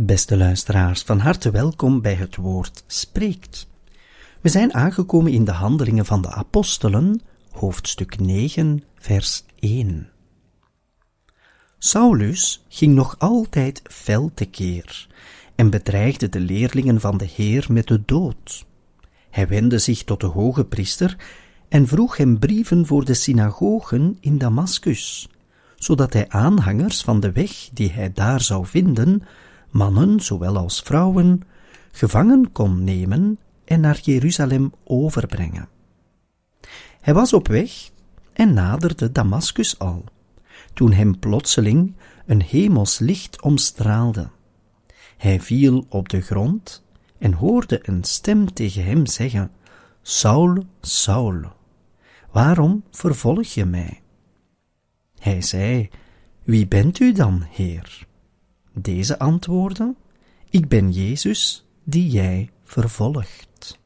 Beste luisteraars, van harte welkom bij het woord spreekt. We zijn aangekomen in de Handelingen van de Apostelen, hoofdstuk 9, vers 1. Saulus ging nog altijd fel tekeer en bedreigde de leerlingen van de Heer met de dood. Hij wendde zich tot de hoge priester en vroeg hem brieven voor de synagogen in Damaskus, zodat hij aanhangers van de weg die hij daar zou vinden, mannen zowel als vrouwen, gevangen kon nemen en naar Jeruzalem overbrengen. Hij was op weg en naderde Damaskus al, toen hem plotseling een hemels licht omstraalde. Hij viel op de grond en hoorde een stem tegen hem zeggen: Saul, Saul, waarom vervolg je mij? Hij zei: Wie bent u dan, Heer? Deze antwoordde: Ik ben Jezus die jij vervolgt.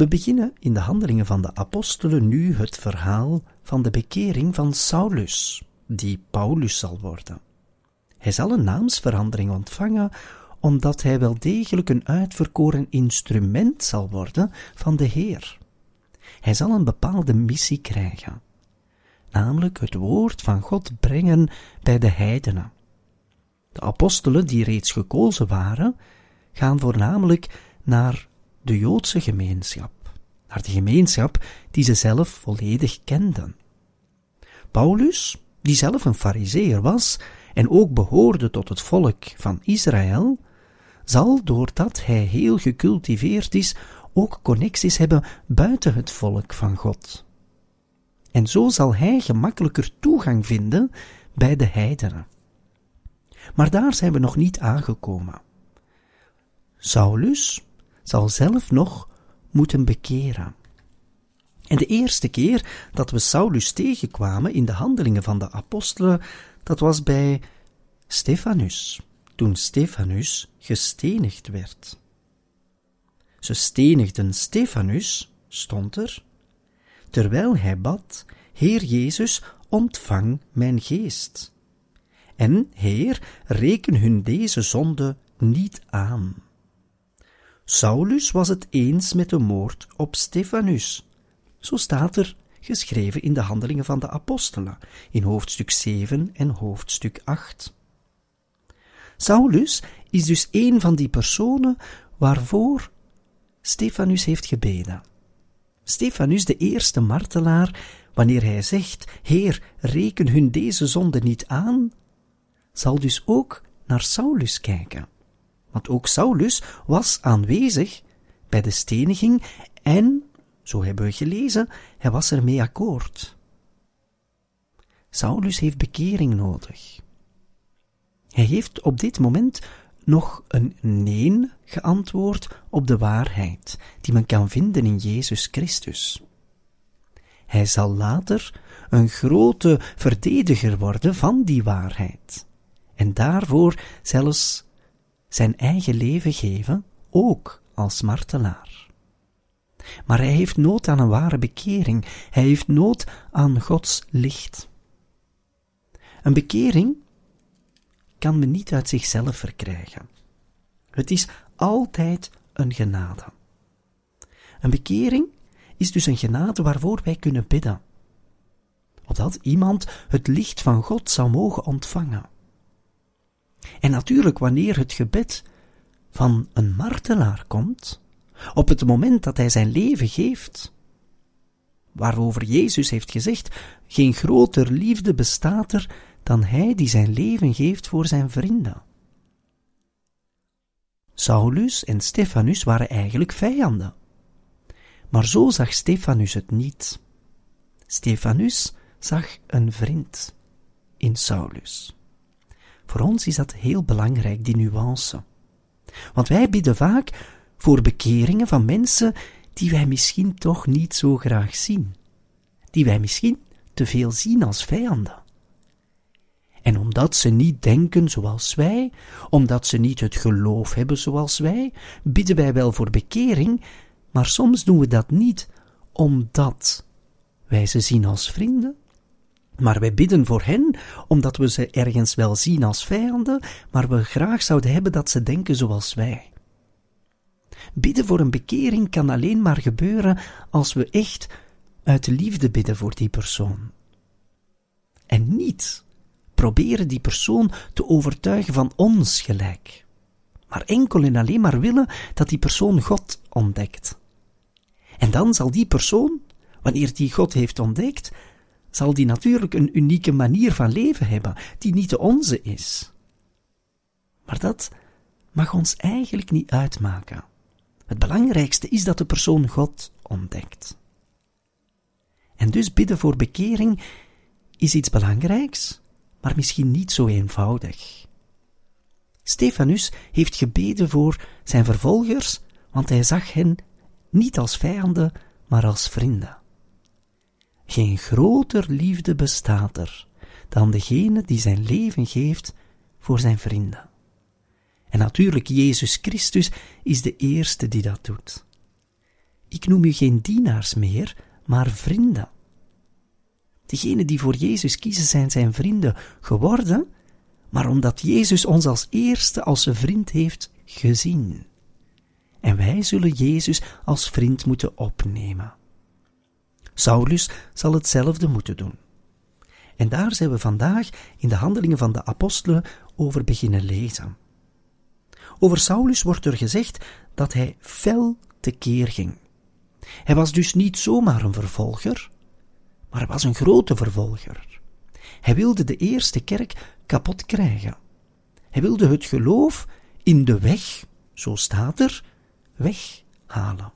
We beginnen in de handelingen van de apostelen nu het verhaal van de bekering van Saulus, die Paulus zal worden. Hij zal een naamsverandering ontvangen, omdat hij wel degelijk een uitverkoren instrument zal worden van de Heer. Hij zal een bepaalde missie krijgen, namelijk het woord van God brengen bij de heidenen. De apostelen die reeds gekozen waren, gaan voornamelijk naar de Joodse gemeenschap, naar de gemeenschap die ze zelf volledig kenden. Paulus, die zelf een fariseer was en ook behoorde tot het volk van Israël, zal doordat hij heel gecultiveerd is, ook connecties hebben buiten het volk van God. En zo zal hij gemakkelijker toegang vinden bij de heidenen. Maar daar zijn we nog niet aangekomen. Saulus, zal zelf nog moeten bekeren. En de eerste keer dat we Saulus tegenkwamen in de handelingen van de apostelen, dat was bij Stefanus, toen Stefanus gestenigd werd. Ze stenigden Stefanus, stond er, terwijl hij bad, Heer Jezus, ontvang mijn geest. En, Heer, reken hun deze zonde niet aan. Saulus was het eens met de moord op Stefanus. Zo staat er geschreven in de Handelingen van de Apostelen, in hoofdstuk 7 en hoofdstuk 8. Saulus is dus een van die personen waarvoor Stefanus heeft gebeden. Stefanus, de eerste martelaar, wanneer hij zegt: Heer, reken hun deze zonde niet aan, zal dus ook naar Saulus kijken. Want ook Saulus was aanwezig bij de steniging en, zo hebben we gelezen, hij was ermee akkoord. Saulus heeft bekering nodig. Hij heeft op dit moment nog een nee geantwoord op de waarheid die men kan vinden in Jezus Christus. Hij zal later een grote verdediger worden van die waarheid en daarvoor zelfs zijn eigen leven geven, ook als martelaar. Maar hij heeft nood aan een ware bekering, hij heeft nood aan Gods licht. Een bekering kan men niet uit zichzelf verkrijgen. Het is altijd een genade. Een bekering is dus een genade waarvoor wij kunnen bidden. Opdat iemand het licht van God zou mogen ontvangen. En natuurlijk, wanneer het gebed van een martelaar komt, op het moment dat hij zijn leven geeft, waarover Jezus heeft gezegd: geen groter liefde bestaat er dan hij die zijn leven geeft voor zijn vrienden. Saulus en Stefanus waren eigenlijk vijanden. Maar zo zag Stefanus het niet. Stefanus zag een vriend in Saulus. Voor ons is dat heel belangrijk, die nuance. Want wij bidden vaak voor bekeringen van mensen die wij misschien toch niet zo graag zien, die wij misschien te veel zien als vijanden. En omdat ze niet denken zoals wij, omdat ze niet het geloof hebben zoals wij, bidden wij wel voor bekering, maar soms doen we dat niet omdat wij ze zien als vrienden, maar wij bidden voor hen, omdat we ze ergens wel zien als vijanden, maar we graag zouden hebben dat ze denken zoals wij. Bidden voor een bekering kan alleen maar gebeuren als we echt uit liefde bidden voor die persoon. En niet proberen die persoon te overtuigen van ons gelijk, maar enkel en alleen maar willen dat die persoon God ontdekt. En dan zal die persoon, wanneer die God heeft ontdekt, zal die natuurlijk een unieke manier van leven hebben, die niet de onze is. Maar dat mag ons eigenlijk niet uitmaken. Het belangrijkste is dat de persoon God ontdekt. En dus bidden voor bekering is iets belangrijks, maar misschien niet zo eenvoudig. Stefanus heeft gebeden voor zijn vervolgers, want hij zag hen niet als vijanden, maar als vrienden. Geen groter liefde bestaat er dan degene die zijn leven geeft voor zijn vrienden. En natuurlijk, Jezus Christus is de eerste die dat doet. Ik noem u geen dienaars meer, maar vrienden. Degenen die voor Jezus kiezen zijn zijn vrienden geworden, maar omdat Jezus ons als eerste als zijn vriend heeft gezien. En wij zullen Jezus als vriend moeten opnemen. Saulus zal hetzelfde moeten doen. En daar zijn we vandaag in de handelingen van de apostelen over beginnen lezen. Over Saulus wordt er gezegd dat hij fel tekeer ging. Hij was dus niet zomaar een vervolger, maar was een grote vervolger. Hij wilde de eerste kerk kapot krijgen. Hij wilde het geloof in de weg, zo staat er, weghalen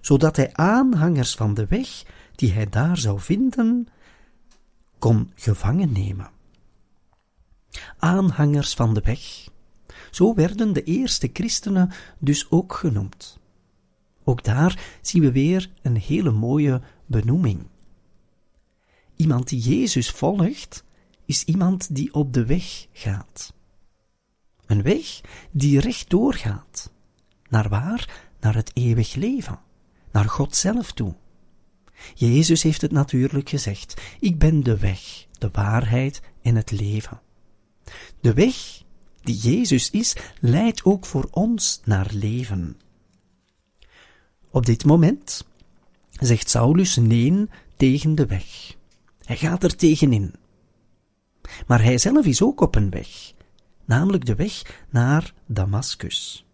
zodat hij aanhangers van de weg, die hij daar zou vinden, kon gevangen nemen. Aanhangers van de weg. Zo werden de eerste christenen dus ook genoemd. Ook daar zien we weer een hele mooie benoeming. Iemand die Jezus volgt, is iemand die op de weg gaat. Een weg die rechtdoor gaat. Naar waar? Naar het eeuwig leven. Naar God zelf toe. Jezus heeft het natuurlijk gezegd: Ik ben de weg, de waarheid en het leven. De weg die Jezus is, leidt ook voor ons naar leven. Op dit moment zegt Saulus nee tegen de weg. Hij gaat er tegenin. Maar hij zelf is ook op een weg, namelijk de weg naar Damaskus.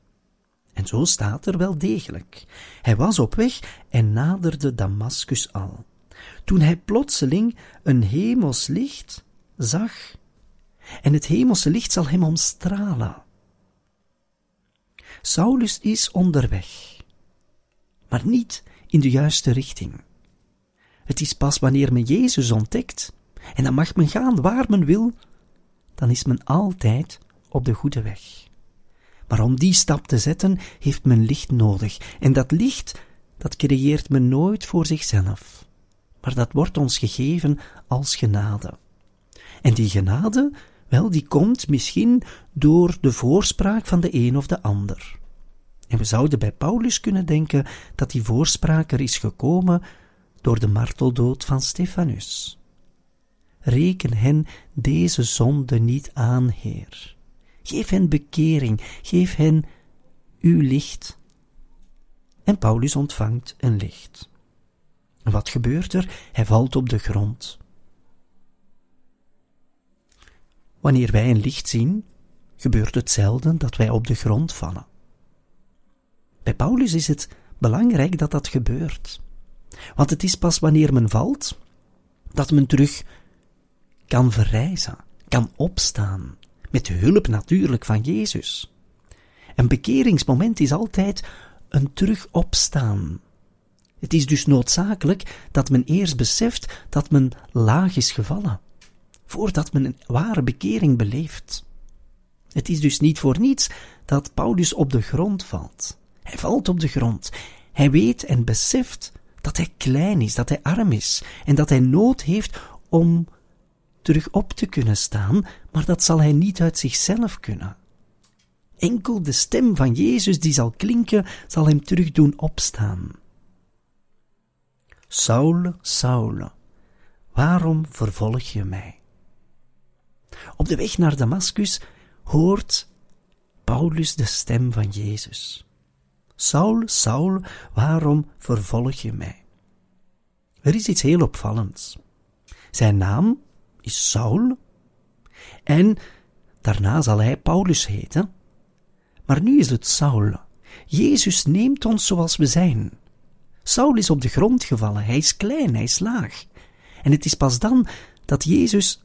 En zo staat er wel degelijk. Hij was op weg en naderde Damaskus al. Toen hij plotseling een hemels licht zag, en het hemelse licht zal hem omstralen. Saulus is onderweg, maar niet in de juiste richting. Het is pas wanneer men Jezus ontdekt, en dan mag men gaan waar men wil, dan is men altijd op de goede weg. Maar om die stap te zetten, heeft men licht nodig, en dat licht, dat creëert men nooit voor zichzelf, maar dat wordt ons gegeven als genade. En die genade, wel, die komt misschien door de voorspraak van de een of de ander. En we zouden bij Paulus kunnen denken dat die voorspraak er is gekomen door de marteldood van Stefanus. Reken hen deze zonde niet aan, Heer. Geef hen bekering, geef hen uw licht. En Paulus ontvangt een licht. Wat gebeurt er? Hij valt op de grond. Wanneer wij een licht zien, gebeurt het zelden dat wij op de grond vallen. Bij Paulus is het belangrijk dat dat gebeurt. Want het is pas wanneer men valt, dat men terug kan verrijzen, kan opstaan, met hulp natuurlijk van Jezus. Een bekeringsmoment is altijd een terug opstaan. Het is dus noodzakelijk dat men eerst beseft dat men laag is gevallen, voordat men een ware bekering beleeft. Het is dus niet voor niets dat Paulus op de grond valt. Hij valt op de grond. Hij weet en beseft dat hij klein is, dat hij arm is en dat hij nood heeft om terug op te kunnen staan, maar dat zal hij niet uit zichzelf kunnen. Enkel de stem van Jezus die zal klinken, zal hem terug doen opstaan. Saul, Saul, waarom vervolg je mij? Op de weg naar Damaskus hoort Paulus de stem van Jezus. Saul, Saul, waarom vervolg je mij? Er is iets heel opvallends. Zijn naam is Saul en daarna zal hij Paulus heten. Maar nu is het Saul. Jezus neemt ons zoals we zijn. Saul is op de grond gevallen, hij is klein, hij is laag. En het is pas dan dat Jezus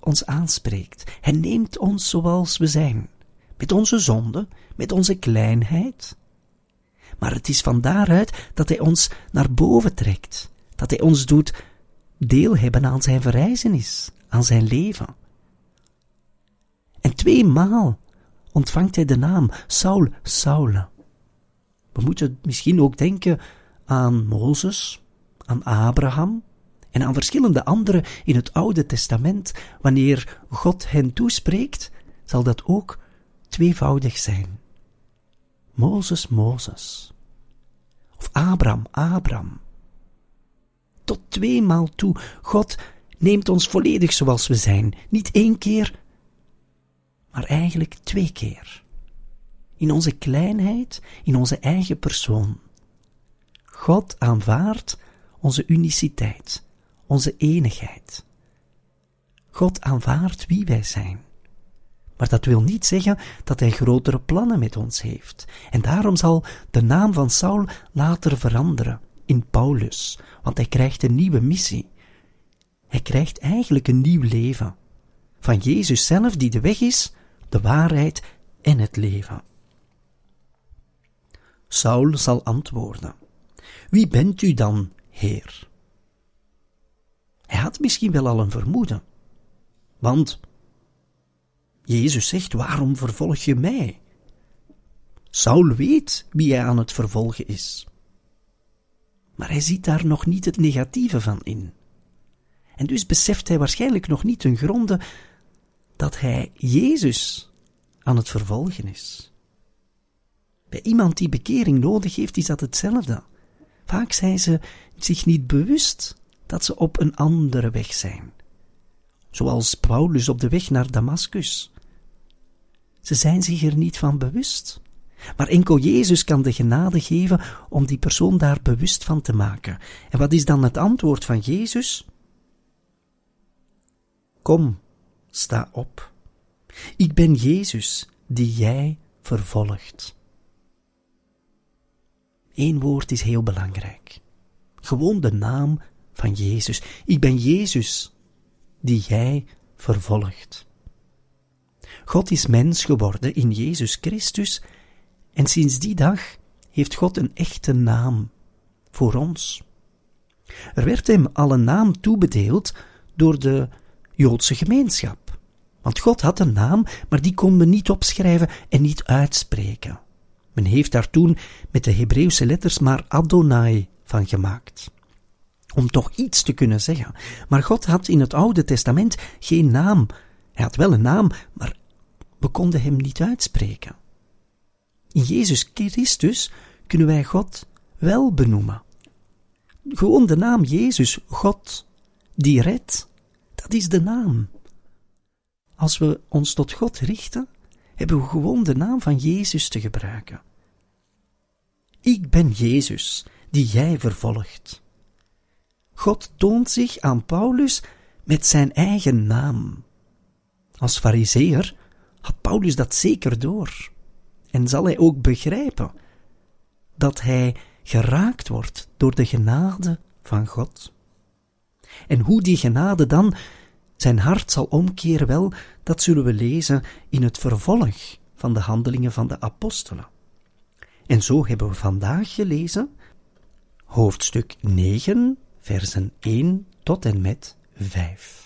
ons aanspreekt. Hij neemt ons zoals we zijn, met onze zonde, met onze kleinheid, maar het is van daaruit dat Hij ons naar boven trekt, dat Hij ons doet deel hebben aan Zijn verrijzenis, aan Zijn leven. En tweemaal ontvangt Hij de naam Saul, Saul. We moeten misschien ook denken aan Mozes, aan Abraham en aan verschillende anderen in het Oude Testament. Wanneer God hen toespreekt, zal dat ook tweevoudig zijn. Mozes, Mozes. Of Abraham, Abraham. Tot tweemaal toe, God neemt ons volledig zoals we zijn. Niet één keer, maar eigenlijk twee keer. In onze kleinheid, in onze eigen persoon. God aanvaardt onze uniciteit, onze enigheid. God aanvaardt wie wij zijn. Maar dat wil niet zeggen dat hij grotere plannen met ons heeft. En daarom zal de naam van Saul later veranderen in Paulus, want hij krijgt een nieuwe missie. Hij krijgt eigenlijk een nieuw leven. Van Jezus zelf, die de weg is, de waarheid en het leven. Saul zal antwoorden: Wie bent u dan, Heer? Hij had misschien wel al een vermoeden, want Jezus zegt, waarom vervolg je mij? Saul weet wie hij aan het vervolgen is. Maar hij ziet daar nog niet het negatieve van in. En dus beseft hij waarschijnlijk nog niet ten gronde dat hij Jezus aan het vervolgen is. Bij iemand die bekering nodig heeft, is dat hetzelfde. Vaak zijn ze zich niet bewust dat ze op een andere weg zijn. Zoals Paulus op de weg naar Damascus. Ze zijn zich er niet van bewust. Maar enkel Jezus kan de genade geven om die persoon daar bewust van te maken. En wat is dan het antwoord van Jezus? Kom, sta op. Ik ben Jezus die jij vervolgt. Eén woord is heel belangrijk. Gewoon de naam van Jezus. Ik ben Jezus die jij vervolgt. God is mens geworden in Jezus Christus en sinds die dag heeft God een echte naam voor ons. Er werd hem al een naam toebedeeld door de Joodse gemeenschap. Want God had een naam, maar die kon men niet opschrijven en niet uitspreken. Men heeft daar toen met de Hebreeuwse letters maar Adonai van gemaakt. Om toch iets te kunnen zeggen. Maar God had in het Oude Testament geen naam. Hij had wel een naam, maar we konden hem niet uitspreken. In Jezus Christus kunnen wij God wel benoemen. Gewoon de naam Jezus, God, die redt, dat is de naam. Als we ons tot God richten, hebben we gewoon de naam van Jezus te gebruiken. Ik ben Jezus, die jij vervolgt. God toont zich aan Paulus met zijn eigen naam. Als fariseer had Paulus dat zeker door. En zal hij ook begrijpen dat hij geraakt wordt door de genade van God. En hoe die genade dan zijn hart zal omkeren, wel, dat zullen we lezen in het vervolg van de handelingen van de apostelen. En zo hebben we vandaag gelezen hoofdstuk 9, versen 1 tot en met 5.